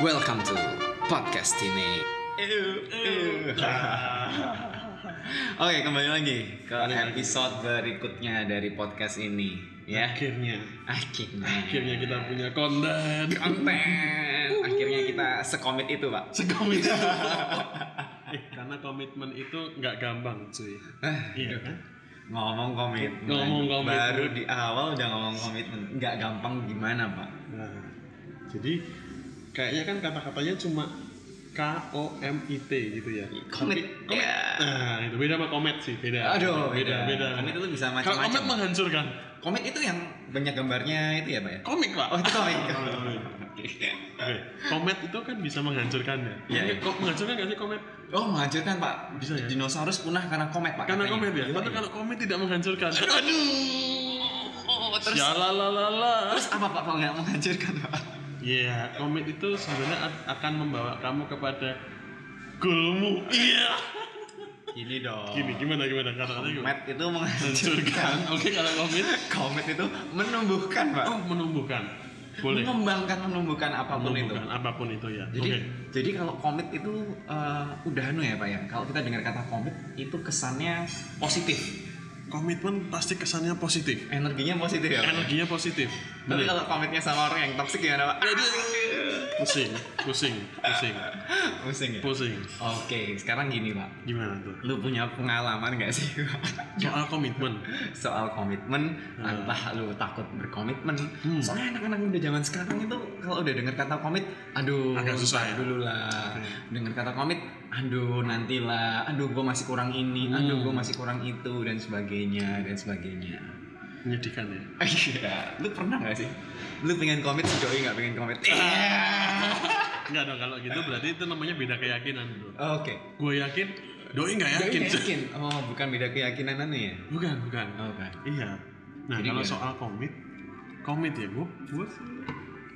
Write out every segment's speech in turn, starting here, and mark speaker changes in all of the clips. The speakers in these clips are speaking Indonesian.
Speaker 1: Welcome to podcast ini. Oke, kembali lagi ke episode berikutnya dari podcast ini, ya.
Speaker 2: akhirnya
Speaker 1: Akhirnya,
Speaker 2: akhirnya kita punya konten
Speaker 1: konten. Akhirnya kita sekomit itu, Pak.
Speaker 2: sekomit eh, karena komitmen itu nggak gampang cuy iya kan
Speaker 1: Ngomong komitmen.
Speaker 2: Ngomong komitmen.
Speaker 1: Baru di awal udah ngomong komitmen. Nggak gampang gimana, Pak?
Speaker 2: nah jadi kayaknya kan kata-katanya cuma K O M I T gitu ya
Speaker 1: Komit.
Speaker 2: komit
Speaker 1: Ya.
Speaker 2: nah itu beda sama komet sih beda
Speaker 1: Aduh,
Speaker 2: beda beda
Speaker 1: Komit itu bisa
Speaker 2: kalau
Speaker 1: macam-macam.
Speaker 2: komet menghancurkan
Speaker 1: Komit itu yang banyak gambarnya itu ya, Pak ya?
Speaker 2: komik pak
Speaker 1: Oh, itu komik.
Speaker 2: Oke, komet itu kan bisa menghancurkan ya.
Speaker 1: Iya, iya.
Speaker 2: Kok menghancurkan nggak sih komet?
Speaker 1: Oh, menghancurkan, Pak.
Speaker 2: Bisa ya?
Speaker 1: Dinosaurus punah karena komet, Pak.
Speaker 2: Karena
Speaker 1: katanya.
Speaker 2: komet ya.
Speaker 1: Iya,
Speaker 2: Tapi
Speaker 1: iya.
Speaker 2: kalau komet tidak menghancurkan. Aduh.
Speaker 1: Oh, terus
Speaker 2: Ya la la la la.
Speaker 1: terus apa Pak kalau nggak menghancurkan, Pak?
Speaker 2: Iya, komet itu sebenarnya akan membawa kamu kepada goalmu. Iya.
Speaker 1: Gini dong.
Speaker 2: Gini, gimana gimana kata-katanya gimana?
Speaker 1: Komet itu
Speaker 2: Menghancurkan. Oke, kalau komet
Speaker 1: Komet itu menumbuhkan, Pak.
Speaker 2: oh menumbuhkan. Boleh.
Speaker 1: Mengembangkan menumbuhkan apa pun itu.
Speaker 2: Menumbuhkan apa pun itu ya.
Speaker 1: Jadi
Speaker 2: Oke.
Speaker 1: jadi kalau komit itu eh, udah anu ya, Pak ya. Kalau kita dengar kata komit itu kesannya positif.
Speaker 2: Komitmen pasti kesannya positif.
Speaker 1: Energinya positif ya, Pak.
Speaker 2: Energinya positif.
Speaker 1: Tapi
Speaker 2: Bener.
Speaker 1: kalau komitnya sama orang yang toksik gimana, Pak?
Speaker 2: Pusing, pusing, pusing,
Speaker 1: Pusing ya?
Speaker 2: pusing.
Speaker 1: Oke, sekarang gini, Pak.
Speaker 2: Gimana tuh?
Speaker 1: Lu punya pengalaman gak sih, Pak?
Speaker 2: Soal komitmen.
Speaker 1: soal komitmen
Speaker 2: Hmm.
Speaker 1: entah lu takut berkomitmen
Speaker 2: Hmm.
Speaker 1: soalnya anak-anak muda zaman sekarang itu kalau udah dengar kata komit aduh
Speaker 2: Agak susah ya?
Speaker 1: dulu lah
Speaker 2: Oke.
Speaker 1: dengar kata komit aduh nantilah aduh gue masih kurang ini aduh
Speaker 2: Hmm.
Speaker 1: gue masih kurang itu dan sebagainya dan sebagainya
Speaker 2: Menyedihkan ya.
Speaker 1: iya lu pernah gak sih lu pengen komit si doi gak pengen komit
Speaker 2: Enggak dong kalau gitu berarti itu namanya beda keyakinan bro.
Speaker 1: oke
Speaker 2: Gue yakin, doi nggak
Speaker 1: Doi
Speaker 2: yakin.
Speaker 1: nggak yakin oh bukan beda keyakinan anu ya
Speaker 2: bukan, bukan.
Speaker 1: oh, bukan
Speaker 2: Iya. Nah
Speaker 1: Jadi
Speaker 2: kalau
Speaker 1: gimana?
Speaker 2: soal komit, komit ya gue, gue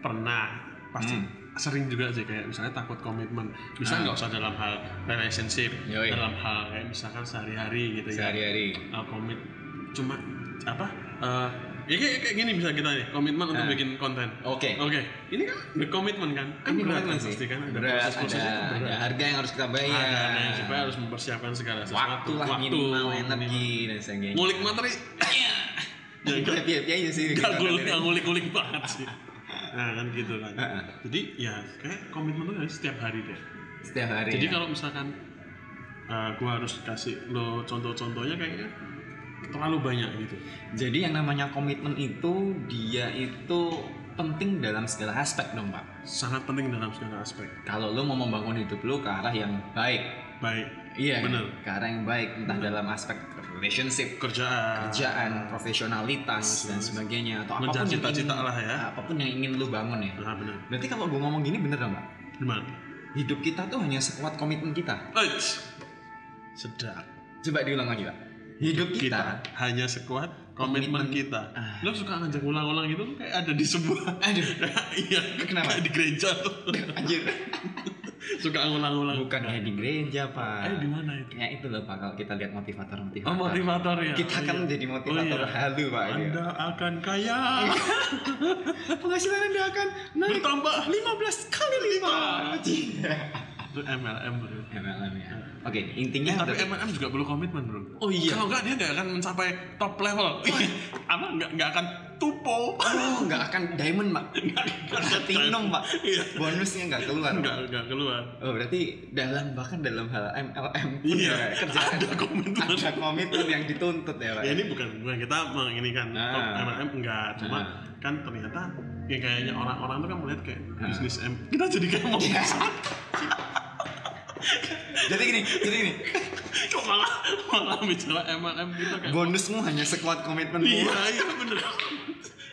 Speaker 2: pernah pasti
Speaker 1: Hmm.
Speaker 2: sering juga sih kayak misalnya takut komitmen. Bisa
Speaker 1: Ah.
Speaker 2: nggak usah dalam hal relationship,
Speaker 1: Yoi.
Speaker 2: dalam hal kayak misalkan sehari-hari gitu ya.
Speaker 1: sehari-hari
Speaker 2: Uh, komit cuma apa? Uh, ya kayak, kayak gini bisa kita nih komitmen untuk
Speaker 1: Ah.
Speaker 2: bikin konten.
Speaker 1: oke
Speaker 2: Oke, ini kan berkomitmen kan? Kan
Speaker 1: ini
Speaker 2: berat
Speaker 1: komitmen
Speaker 2: kan
Speaker 1: sih
Speaker 2: pasti kan ada
Speaker 1: berat
Speaker 2: proses-prosesnya
Speaker 1: ada, ada harga yang harus kita bayar
Speaker 2: Ada, ada yang supaya harus mempersiapkan segala sesuatu.
Speaker 1: waktu lah minimal energi dan sebagainya
Speaker 2: Ngulik materi.
Speaker 1: ya
Speaker 2: Ya,
Speaker 1: gue happy aja sih
Speaker 2: Gak ngulik, gak ngulik-ngulik banget sih. Nah kan gitu kan. Jadi ya kayak komitmen tuh setiap hari deh.
Speaker 1: setiap hari
Speaker 2: Jadi
Speaker 1: ya.
Speaker 2: kalau misalkan uh, gua harus kasih lo contoh-contohnya kayaknya terlalu banyak gitu.
Speaker 1: jadi yang namanya komitmen itu dia itu penting dalam segala aspek dong pak
Speaker 2: Sangat penting dalam segala aspek.
Speaker 1: kalau lo mau membangun hidup lo ke arah yang baik
Speaker 2: Baik
Speaker 1: iya?
Speaker 2: Bener.
Speaker 1: ke arah yang baik entah dalam aspek relationship
Speaker 2: kerjaan.
Speaker 1: kerjaan profesionalitas dan sebagainya atau
Speaker 2: Mengejar
Speaker 1: apa pun yang
Speaker 2: cita-cita
Speaker 1: ingin-
Speaker 2: lah ya.
Speaker 1: apa pun yang ingin lo bangun ya
Speaker 2: Nah benar.
Speaker 1: berarti kalau gue ngomong gini bener dong pak
Speaker 2: Gimana?
Speaker 1: hidup kita tuh hanya sekuat komitmen kita
Speaker 2: Eits. Sedap.
Speaker 1: coba diulang lagi pak hidup kita,
Speaker 2: hanya sekuat komitmen,
Speaker 1: Komitmen.
Speaker 2: kita.
Speaker 1: Ah.
Speaker 2: Lo suka ngajak ulang-ulang gitu kayak ada di sebuah
Speaker 1: aduh
Speaker 2: iya
Speaker 1: Kenapa?
Speaker 2: kayak di gereja tuh
Speaker 1: anjir
Speaker 2: suka ngulang-ulang
Speaker 1: bukan kayak di gereja pak
Speaker 2: eh di mana itu
Speaker 1: Ya itu loh pak kalau kita lihat motivator motivator.
Speaker 2: oh motivator ya
Speaker 1: Kita
Speaker 2: Oh,
Speaker 1: kan
Speaker 2: iya.
Speaker 1: menjadi motivator
Speaker 2: Oh, iya.
Speaker 1: halu pak.
Speaker 2: anda akan kaya
Speaker 1: Penghasilan anda akan naik
Speaker 2: bertambah
Speaker 1: 15 kali lipat.
Speaker 2: itu MLM bro
Speaker 1: MLM ya. Oke intinya
Speaker 2: Eh, tapi MLM juga perlu komitmen bro
Speaker 1: Oh iya.
Speaker 2: kalau enggak dia nggak akan mencapai top level apa nggak nggak akan tupo
Speaker 1: Oh nggak akan diamond pak. Platinum pak.
Speaker 2: Iya.
Speaker 1: Bonusnya nggak keluar. Pak.
Speaker 2: nggak nggak keluar
Speaker 1: Oh berarti dalam bahkan dalam hal MLM pun
Speaker 2: Iya,
Speaker 1: ya, kerjaan
Speaker 2: ada komitmen.
Speaker 1: ada komitmen yang dituntut ya pak.
Speaker 2: ya ini bukan bukan kita menginikan
Speaker 1: Nah.
Speaker 2: top MLM enggak cuma
Speaker 1: Nah.
Speaker 2: kan ternyata ya kayaknya orang-orang tuh kan melihat kayak
Speaker 1: Nah.
Speaker 2: bisnis M kita jadi kayak mau
Speaker 1: Ya. jadi gini, jadi gini.
Speaker 2: kok malah malah bicara MLM kita kayak
Speaker 1: Bonusmu hanya sekuat komitmenmu.
Speaker 2: iya iya bener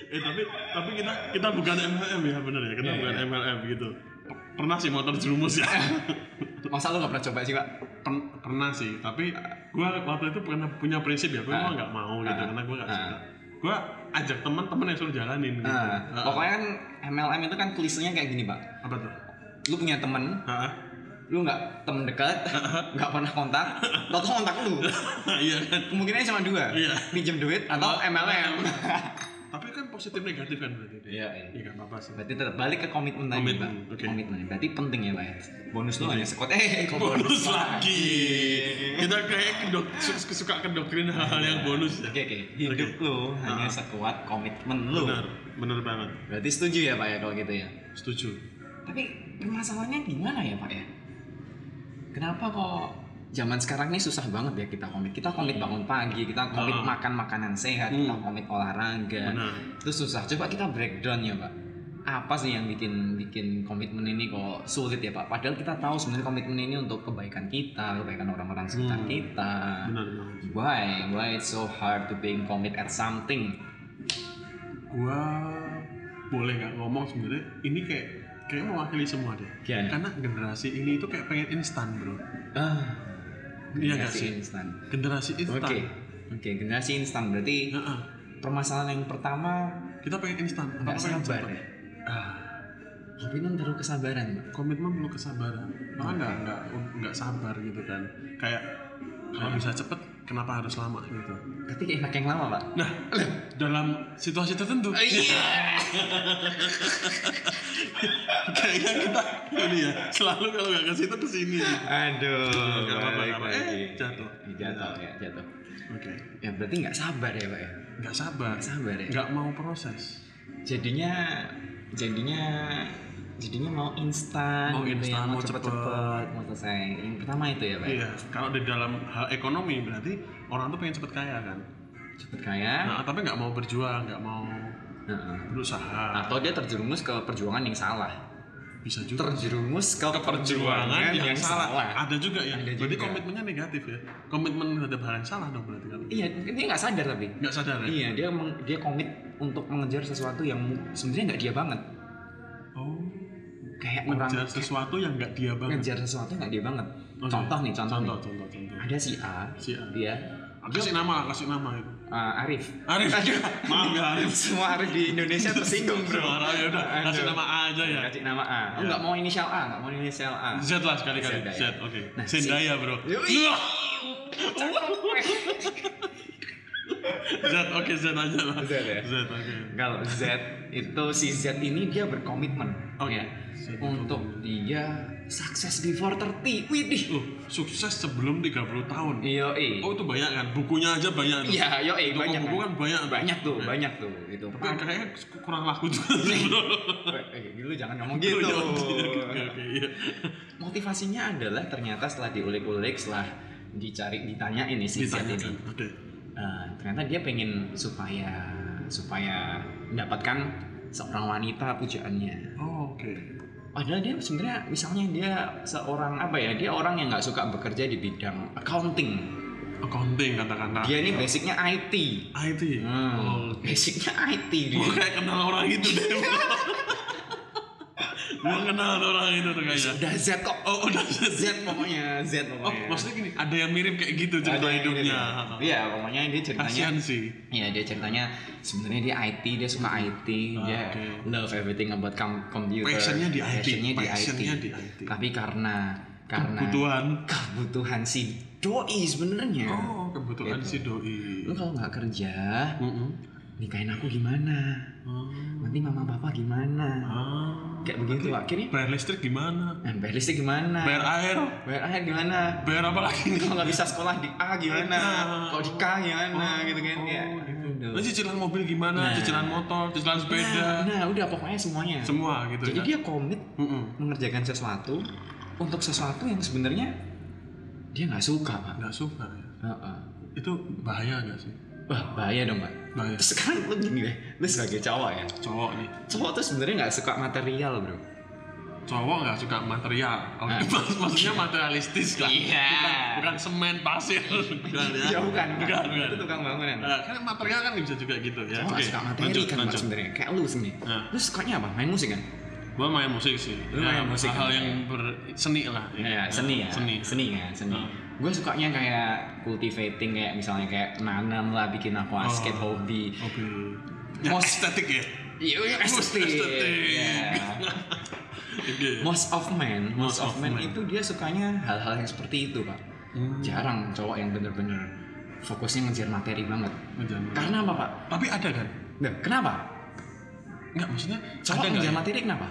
Speaker 2: eh tapi tapi kita kita bukan MLM ya bener ya kita
Speaker 1: Iya,
Speaker 2: bukan
Speaker 1: iya.
Speaker 2: MLM gitu pernah sih motor jerumus ya
Speaker 1: Masa lu nggak pernah coba sih pak?
Speaker 2: Pen- pernah sih tapi gua waktu itu pernah punya prinsip ya gua
Speaker 1: Ah.
Speaker 2: mah nggak mau gitu
Speaker 1: Ah.
Speaker 2: karena gua nggak
Speaker 1: Ah.
Speaker 2: suka gua ajak teman-teman yang suruh jalanin gitu
Speaker 1: Nah,
Speaker 2: Ah.
Speaker 1: pokoknya kan MLM itu kan klisenya kayak gini pak.
Speaker 2: apa tuh
Speaker 1: Lu punya temen,
Speaker 2: Ah,
Speaker 1: lu nggak temen dekat, nggak pernah kontak, tau kontak lu.
Speaker 2: iya kan
Speaker 1: Kemungkinannya cuma dua,
Speaker 2: Iya.
Speaker 1: pinjam duit atau MLM.
Speaker 2: tapi kan positif negatif kan berarti.
Speaker 1: Iya, iya.
Speaker 2: Iya nggak apa-apa sih.
Speaker 1: Berarti tetap balik ke komitmen tadi,
Speaker 2: Komitmen,
Speaker 1: Pak.
Speaker 2: oke.
Speaker 1: Komitmen. Berarti penting ya, Pak. ya? Bonus lu hanya sekot. Eh, kok
Speaker 2: Bonus lagi. Kita kayak kedok, su- suka kedoktrin hal-hal yang bonus ya.
Speaker 1: Oke, oke. Hidup lu hanya sekuat komitmen lu.
Speaker 2: Benar, benar banget.
Speaker 1: Berarti setuju ya, Pak ya kalau gitu ya?
Speaker 2: Setuju.
Speaker 1: Tapi permasalahannya gimana ya, Pak ya? Kenapa kok zaman sekarang ini susah banget ya kita komit. Kita komit bangun pagi, kita komit
Speaker 2: Ah.
Speaker 1: makan makanan sehat,
Speaker 2: Hmm.
Speaker 1: kita komit olahraga.
Speaker 2: Benar.
Speaker 1: Itu susah. Coba kita breakdown ya, Pak. Apa sih yang bikin bikin komitmen ini kok sulit ya, Pak? Padahal kita tahu sebenarnya komitmen ini untuk kebaikan kita, kebaikan orang-orang sekitar
Speaker 2: Hmm.
Speaker 1: kita.
Speaker 2: Benar.
Speaker 1: Why? Why it's so hard to being commit at something?
Speaker 2: Gua boleh nggak ngomong sebenarnya ini kayak kayak mewakili semua deh. Karena generasi ini itu kayak pengen instan bro.
Speaker 1: Ah,
Speaker 2: Iya
Speaker 1: generasi
Speaker 2: sih?
Speaker 1: instan.
Speaker 2: Generasi instan.
Speaker 1: Oke, oke generasi instan berarti
Speaker 2: Heeh.
Speaker 1: permasalahan yang pertama
Speaker 2: Kita pengen instan.
Speaker 1: nggak
Speaker 2: pengen
Speaker 1: sabar ya.
Speaker 2: Ah,
Speaker 1: Komitmen perlu kesabaran, Pak.
Speaker 2: komitmen perlu kesabaran. Karena nggak nggak nggak sabar gitu kan. Kayak kalau bisa cepet, kenapa harus lama gitu?
Speaker 1: Tapi enak yang lama, Pak.
Speaker 2: Nah, dalam situasi tertentu,
Speaker 1: Iya.
Speaker 2: kayaknya kita ini ya selalu kalau nggak ke situ ke sini.
Speaker 1: Aduh,
Speaker 2: Nggak apa-apa. Eh, jatuh.
Speaker 1: Jatuh ya, jatuh.
Speaker 2: Oke,
Speaker 1: Ya berarti nggak sabar ya, Pak ya.
Speaker 2: nggak sabar,
Speaker 1: Nggak sabar ya.
Speaker 2: nggak mau proses.
Speaker 1: Jadinya, jadinya, jadinya mau instan,
Speaker 2: Mau
Speaker 1: gitu ya,
Speaker 2: instan,
Speaker 1: mau
Speaker 2: mau
Speaker 1: cepet-cepet, mau selesai. Yang pertama itu ya, Pak. ya.
Speaker 2: Iya, kalau di dalam hal ekonomi berarti orang tuh pengen cepet kaya kan.
Speaker 1: Cepet kaya.
Speaker 2: Nah, tapi nggak mau berjuang, nggak mau
Speaker 1: Heeh.
Speaker 2: berusaha.
Speaker 1: Atau dia terjerumus ke perjuangan yang salah.
Speaker 2: Bisa juga.
Speaker 1: Terjerumus ke,
Speaker 2: ke perjuangan yang, salah.
Speaker 1: salah.
Speaker 2: Ada juga ya.
Speaker 1: Ada
Speaker 2: Berarti
Speaker 1: juga.
Speaker 2: komitmennya negatif ya. Komitmen terhadap hal yang salah dong berarti kalau.
Speaker 1: Iya, dia nggak sadar tapi.
Speaker 2: Nggak sadar ya.
Speaker 1: Iya, dia meng- dia komit untuk mengejar sesuatu yang sebenarnya nggak dia banget. Kayak orang
Speaker 2: Mengejar sesuatu yang nggak dia banget.
Speaker 1: ngejar sesuatu yang nggak dia banget.
Speaker 2: Oke.
Speaker 1: Contoh nih, contoh,
Speaker 2: Contoh,
Speaker 1: nih.
Speaker 2: contoh, contoh.
Speaker 1: Ada si A,
Speaker 2: Si A.
Speaker 1: dia
Speaker 2: Kasih nama, kasih nama itu.
Speaker 1: uh, Arif.
Speaker 2: Arif. Maaf ya Arif.
Speaker 1: Semua Arif di Indonesia tersinggung bro.
Speaker 2: Suara ya udah. Kasih
Speaker 1: Aduh.
Speaker 2: nama A aja ya.
Speaker 1: Kasih nama A. Oh,
Speaker 2: Ya.
Speaker 1: nggak mau inisial A, nggak mau inisial A.
Speaker 2: Z lah sekali-kali.
Speaker 1: Z,
Speaker 2: Z, oke.
Speaker 1: Nah,
Speaker 2: Zendaya bro. Z, oke Z aja lah.
Speaker 1: Z ya?
Speaker 2: Z, oke.
Speaker 1: Kalau Z itu si Z ini dia berkomitmen
Speaker 2: Oke.
Speaker 1: ya,
Speaker 2: Z
Speaker 1: untuk dia sukses before 30. Widih.
Speaker 2: Oh, sukses sebelum 30 tahun.
Speaker 1: Iya,
Speaker 2: Oh, itu banyak kan? Bukunya aja banyak. tuh.
Speaker 1: Iya, yo, eh,
Speaker 2: Toko
Speaker 1: banyak.
Speaker 2: buku kan banyak.
Speaker 1: banyak tuh,
Speaker 2: Nah,
Speaker 1: banyak tuh itu.
Speaker 2: Tapi kayaknya kurang laku juga. sih, bro.
Speaker 1: Eh, dulu jangan ngomong gitu.
Speaker 2: Iya, Oke, oke, iya.
Speaker 1: Motivasinya adalah ternyata setelah diulik-ulik, setelah dicari, ditanya ini si Z ini.
Speaker 2: Oke.
Speaker 1: Eh, ternyata dia pengen supaya supaya mendapatkan seorang wanita pujaannya.
Speaker 2: Oh, oke.
Speaker 1: Padahal dia sebenarnya misalnya dia seorang apa ya? Dia orang yang nggak suka bekerja di bidang accounting.
Speaker 2: Accounting katakanlah.
Speaker 1: Dia ini basicnya IT.
Speaker 2: IT.
Speaker 1: Hmm,
Speaker 2: Oh,
Speaker 1: basicnya IT dia.
Speaker 2: Gue kayak kenal orang itu deh. Gue kenal orang itu tuh kayaknya.
Speaker 1: Udah Z kok.
Speaker 2: Oh, udah Z.
Speaker 1: Z pokoknya Z
Speaker 2: Oh,
Speaker 1: pokoknya.
Speaker 2: maksudnya gini, ada yang mirip kayak gitu cerita hidupnya.
Speaker 1: mirip. Iya, pokoknya dia ceritanya.
Speaker 2: Kasian sih.
Speaker 1: Iya, dia ceritanya sebenarnya dia IT, dia suka IT, dia
Speaker 2: Oke.
Speaker 1: love everything about com- computer.
Speaker 2: Passionnya di IT.
Speaker 1: Passionnya di
Speaker 2: Passionnya
Speaker 1: IT.
Speaker 2: di IT.
Speaker 1: Tapi karena karena
Speaker 2: Kebutuhan.
Speaker 1: kebutuhan si doi sebenarnya.
Speaker 2: Oh, kebetulan
Speaker 1: Gitu.
Speaker 2: si doi.
Speaker 1: Lu kalau nggak kerja,
Speaker 2: Mm-mm.
Speaker 1: Nikahin aku gimana?
Speaker 2: Oh.
Speaker 1: Nanti mama papa gimana?
Speaker 2: Ah.
Speaker 1: Kayak begitu akhirnya.
Speaker 2: Bayar listrik gimana?
Speaker 1: Nah, bayar listrik gimana?
Speaker 2: Bayar air?
Speaker 1: Bayar air gimana?
Speaker 2: Bayar apa lagi?
Speaker 1: Kalau nggak bisa sekolah di A gimana?
Speaker 2: Nah.
Speaker 1: Kalau di K gimana? gitu kan?
Speaker 2: Oh,
Speaker 1: ya.
Speaker 2: gitu. Nah, cicilan mobil gimana?
Speaker 1: Nah.
Speaker 2: Cicilan motor, cicilan sepeda,
Speaker 1: Nah, nah, udah pokoknya semuanya.
Speaker 2: semua gitu
Speaker 1: Jadi
Speaker 2: ya.
Speaker 1: dia komit
Speaker 2: Mm-mm.
Speaker 1: mengerjakan sesuatu untuk sesuatu yang sebenarnya dia nggak suka pak.
Speaker 2: nggak suka ya.
Speaker 1: Heeh.
Speaker 2: Itu bahaya nggak sih?
Speaker 1: Wah bahaya dong pak.
Speaker 2: Bahaya.
Speaker 1: Sekarang lu gini deh, lu sebagai cowok ya.
Speaker 2: Cowok nih.
Speaker 1: Cowok tuh sebenarnya nggak suka material bro.
Speaker 2: Cowok nggak suka material.
Speaker 1: Nah.
Speaker 2: mak- maksudnya materialistis lah.
Speaker 1: Iya.
Speaker 2: Bukan, bukan semen, pasir. bukan ya.
Speaker 1: Ya bukan,
Speaker 2: Bukan, bukan.
Speaker 1: Itu tukang bangunan.
Speaker 2: Nah, kan material kan bisa juga gitu ya.
Speaker 1: Cowok
Speaker 2: Oke,
Speaker 1: suka materi
Speaker 2: lanjut,
Speaker 1: kan
Speaker 2: lanjut.
Speaker 1: sebenarnya. Kayak lu sini.
Speaker 2: Nah.
Speaker 1: Lu sukanya apa? Main musik kan?
Speaker 2: Gua main musik sih.
Speaker 1: Lu main musik
Speaker 2: hal
Speaker 1: kan?
Speaker 2: yang berseni lah.
Speaker 1: Ya, seni ya.
Speaker 2: Seni.
Speaker 1: Seni ya, seni.
Speaker 2: Hmm.
Speaker 1: Gue sukanya kayak cultivating kayak misalnya kayak nanam lah bikin aquascape
Speaker 2: Oh.
Speaker 1: hobi.
Speaker 2: Oke. Ya,
Speaker 1: Most-
Speaker 2: estetik ya.
Speaker 1: Iya, iya,
Speaker 2: Most
Speaker 1: estetik. Iya. Most of men, most,
Speaker 2: Most
Speaker 1: of,
Speaker 2: of
Speaker 1: men,
Speaker 2: men.
Speaker 1: itu dia sukanya hal-hal yang seperti itu, Pak.
Speaker 2: Hmm.
Speaker 1: Jarang cowok yang bener-bener fokusnya ngejar materi banget.
Speaker 2: Jangan.
Speaker 1: Karena apa, Pak?
Speaker 2: Tapi ada kan?
Speaker 1: Nah, kenapa?
Speaker 2: Enggak, maksudnya
Speaker 1: Cowok mengejar
Speaker 2: ya?
Speaker 1: materi kenapa?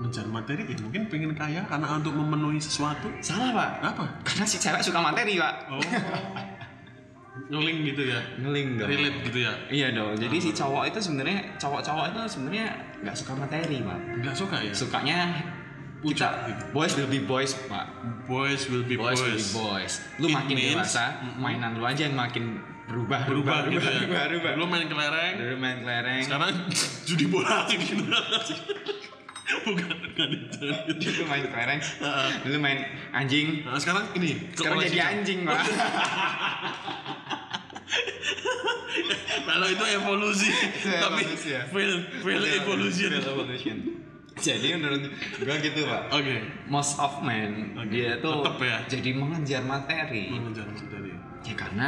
Speaker 2: Mengejar materi ya mungkin pengen kaya karena untuk memenuhi sesuatu.
Speaker 1: Salah pak.
Speaker 2: Apa?
Speaker 1: Karena si cewek suka materi pak.
Speaker 2: Oh. Ngeling gitu ya.
Speaker 1: Ngeling
Speaker 2: Relate gitu ya.
Speaker 1: Iya dong. Jadi si cowok itu sebenarnya cowok-cowok itu sebenarnya nggak suka materi pak.
Speaker 2: Enggak suka ya?
Speaker 1: Sukanya kita
Speaker 2: Puncak gitu.
Speaker 1: boys will be boys pak.
Speaker 2: Boys will be
Speaker 1: Boys,
Speaker 2: boys.
Speaker 1: will be boys. Lu
Speaker 2: It
Speaker 1: makin
Speaker 2: means-
Speaker 1: dewasa, mainan lu aja yang makin berubah,
Speaker 2: Berubah gitu ya.
Speaker 1: berubah, berubah.
Speaker 2: Lu main kelereng,
Speaker 1: Dulu main kelereng,
Speaker 2: sekarang judi bola gitu. Bukan, bukan itu.
Speaker 1: dulu main kelereng, dulu main anjing,
Speaker 2: Nah, sekarang ini
Speaker 1: sekarang jadi
Speaker 2: jam.
Speaker 1: anjing pak.
Speaker 2: Kalau itu evolusi, tapi
Speaker 1: ya.
Speaker 2: fail, fail evolution.
Speaker 1: Jadi menurut gua gitu pak.
Speaker 2: Oke.
Speaker 1: Most of men
Speaker 2: Oke,
Speaker 1: dia tuh
Speaker 2: tetep ya.
Speaker 1: jadi mengejar materi.
Speaker 2: Mengejar materi.
Speaker 1: Ya karena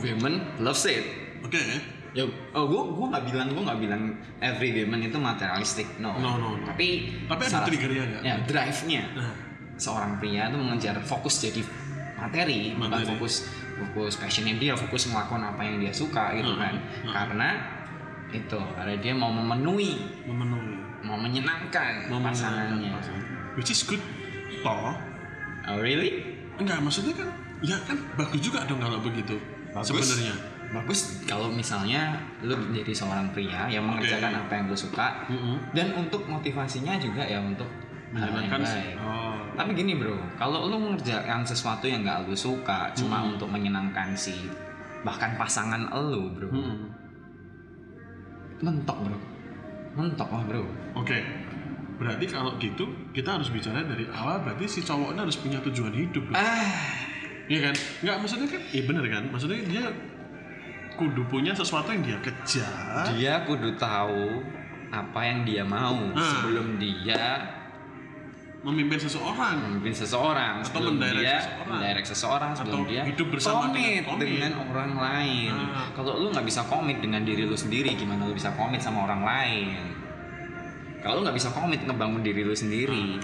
Speaker 1: women loves it.
Speaker 2: Oke.
Speaker 1: Ya, oh gua gua nggak bilang gua nggak bilang every woman itu materialistic, no.
Speaker 2: No, no, no.
Speaker 1: Tapi
Speaker 2: Tapi ada triggernya nggak?
Speaker 1: Ya, drive-nya.
Speaker 2: Nah,
Speaker 1: seorang pria itu mengejar fokus jadi materi, bukan
Speaker 2: Materi.
Speaker 1: fokus fokus passionnya dia, fokus melakukan apa yang dia suka gitu
Speaker 2: Hmm,
Speaker 1: kan.
Speaker 2: hmm.
Speaker 1: Karena itu, karena dia mau memenuhi,
Speaker 2: memenuhi.
Speaker 1: mau menyenangkan
Speaker 2: Memenuhi
Speaker 1: pasangannya.
Speaker 2: pasangan. Which is good. Toh,
Speaker 1: Oh really?
Speaker 2: enggak maksudnya kan, ya kan bagus juga dong kalau begitu. Sebenarnya.
Speaker 1: Bagus kalau misalnya lu menjadi seorang pria yang mengerjakan apa yang lu suka
Speaker 2: Mm-mm.
Speaker 1: dan untuk motivasinya juga ya untuk hal yang baik.
Speaker 2: Oh.
Speaker 1: Tapi gini bro, kalau lu mengerjakan sesuatu yang gak lu suka cuma
Speaker 2: Hmm.
Speaker 1: untuk menyenangkan si bahkan pasangan lu bro,
Speaker 2: Mm-mm.
Speaker 1: mentok bro, mentok lah bro.
Speaker 2: Oke. Berarti kalau gitu kita harus bicara dari awal berarti si cowoknya harus punya tujuan hidup. dong.
Speaker 1: Ah,
Speaker 2: Iya kan? Enggak maksudnya kan? Iya bener kan? Maksudnya dia kudu punya sesuatu yang dia kejar.
Speaker 1: dia kudu tahu apa yang dia mau
Speaker 2: Ah.
Speaker 1: sebelum dia
Speaker 2: memimpin seseorang
Speaker 1: memimpin seseorang,
Speaker 2: Atau
Speaker 1: sebelum
Speaker 2: mendirect
Speaker 1: dia
Speaker 2: seseorang.
Speaker 1: mendirect seseorang, sebelum
Speaker 2: Atau
Speaker 1: dia
Speaker 2: hidup bersama
Speaker 1: komit
Speaker 2: dengan- komit.
Speaker 1: dengan orang lain.
Speaker 2: Ah.
Speaker 1: Kalau lu nggak bisa komit dengan diri lu sendiri, gimana lu bisa komit sama orang lain? Kalau lu nggak bisa komit ngebangun diri lu sendiri,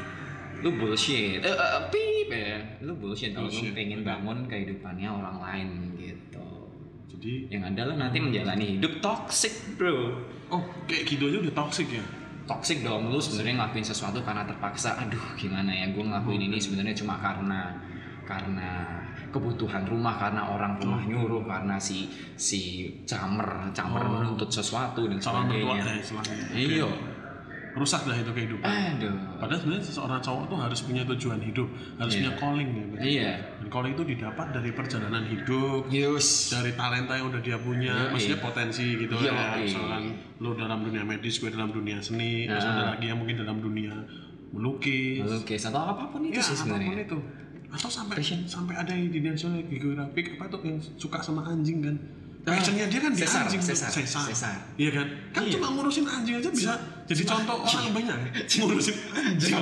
Speaker 1: lu bullshit. Eh, eh, pip ya. Lu bullshit kalau lu
Speaker 2: Bullshit.
Speaker 1: pengen bangun kehidupannya orang lain gitu.
Speaker 2: Jadi
Speaker 1: Yang ada lu nanti menjalani hidup toxic, bro.
Speaker 2: oh kayak gitu aja udah toxic ya
Speaker 1: Toxic dong, lu sebenarnya ngelakuin sesuatu karena terpaksa. Aduh, gimana ya? Gue ngelakuin ini sebenarnya cuma karena karena kebutuhan rumah, karena orang rumah nyuruh, karena si si camer camer
Speaker 2: Oh.
Speaker 1: menuntut sesuatu dan sebagainya.
Speaker 2: ya istilahnya
Speaker 1: Iya.
Speaker 2: Rusak dah itu kehidupan
Speaker 1: Aduh.
Speaker 2: padahal sebenarnya seseorang cowok tuh harus punya tujuan hidup harus
Speaker 1: Iya.
Speaker 2: punya calling ya.
Speaker 1: Iya.
Speaker 2: dan calling itu didapat dari perjalanan hidup
Speaker 1: Yus.
Speaker 2: dari talenta yang udah dia punya
Speaker 1: Yoi.
Speaker 2: maksudnya potensi gitu
Speaker 1: Yoi.
Speaker 2: ya misalkan lu dalam dunia medis gue dalam dunia seni terus
Speaker 1: Ah.
Speaker 2: ada lagi yang mungkin dalam dunia melukis
Speaker 1: Oke, atau apa pun itu
Speaker 2: ya
Speaker 1: sih
Speaker 2: apa pun
Speaker 1: sebenarnya.
Speaker 2: itu atau sampai
Speaker 1: Passion.
Speaker 2: sampai ada yang di National Geographic apa tuh yang suka sama anjing kan
Speaker 1: Ah,
Speaker 2: passionnya dia kan di
Speaker 1: sesar,
Speaker 2: anjing tuh.
Speaker 1: sesar, sesar.
Speaker 2: iya kan kan
Speaker 1: Iya.
Speaker 2: cuma ngurusin anjing aja bisa jadi contoh orang banyak ngurusin anjing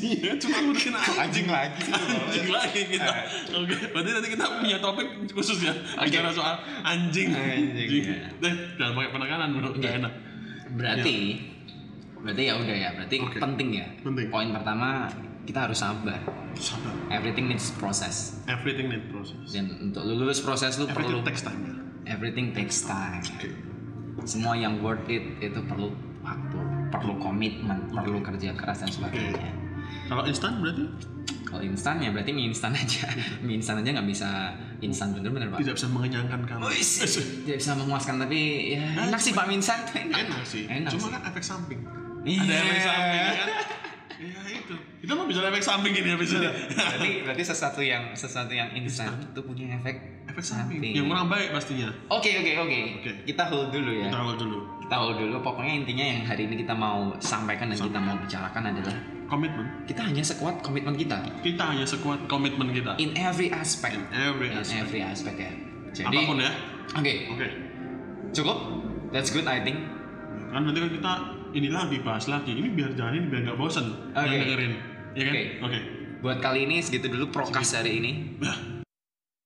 Speaker 2: iya cuma ngurusin anjing
Speaker 1: Anjing lagi.
Speaker 2: anjing lagi kita oke berarti nanti kita punya topik khusus ya bicara soal anjing
Speaker 1: Anjing, ya.
Speaker 2: eh jangan pakai penekanan bro nggak
Speaker 1: Iya.
Speaker 2: enak
Speaker 1: Berarti berarti ya udah ya, berarti
Speaker 2: Oke.
Speaker 1: penting ya.
Speaker 2: Penting.
Speaker 1: Poin pertama kita harus sabar.
Speaker 2: sabar
Speaker 1: Everything needs process.
Speaker 2: everything need process
Speaker 1: Dan untuk lu lulus proses lu
Speaker 2: everything
Speaker 1: perlu
Speaker 2: takes time ya
Speaker 1: everything takes time.
Speaker 2: oke
Speaker 1: Semua yang worth it itu perlu waktu, perlu komitmen, perlu kerja keras dan sebagainya.
Speaker 2: kalau instan berarti
Speaker 1: Kalau instan ya berarti mie instan aja. mie instan aja nggak bisa instan bener-bener pak.
Speaker 2: tidak bisa mengenyangkan kamu
Speaker 1: tidak bisa memuaskan tapi ya enak sih pak mie instan. Enak,
Speaker 2: enak sih
Speaker 1: Enak
Speaker 2: cuma
Speaker 1: sih.
Speaker 2: kan efek samping
Speaker 1: Iya.
Speaker 2: ada efek samping kan ya itu kita mau bicara efek samping ini episode
Speaker 1: berarti berarti sesuatu yang sesuatu yang instan itu punya efek
Speaker 2: efek samping yang kurang baik pastinya
Speaker 1: Oke oke oke.
Speaker 2: Oke.
Speaker 1: Kita hold dulu ya.
Speaker 2: kita awal dulu
Speaker 1: Kita hold dulu. Pokoknya intinya yang hari ini kita mau sampaikan dan kita mau bicarakan adalah
Speaker 2: komitmen
Speaker 1: kita hanya sekuat komitmen kita
Speaker 2: kita hanya sekuat komitmen kita
Speaker 1: in every aspect.
Speaker 2: every
Speaker 1: In
Speaker 2: aspect
Speaker 1: every aspect ya. Jadi
Speaker 2: apa pun ya
Speaker 1: Oke,
Speaker 2: oke
Speaker 1: cukup. That's good I think.
Speaker 2: kan nanti kan kita ini lagi bahas lagi ini biar jalanin biar nggak bosen
Speaker 1: Oke.
Speaker 2: yang dengerin ya kan
Speaker 1: Oke.
Speaker 2: oke
Speaker 1: Buat kali ini segitu dulu prokas hari ini.
Speaker 2: Nah,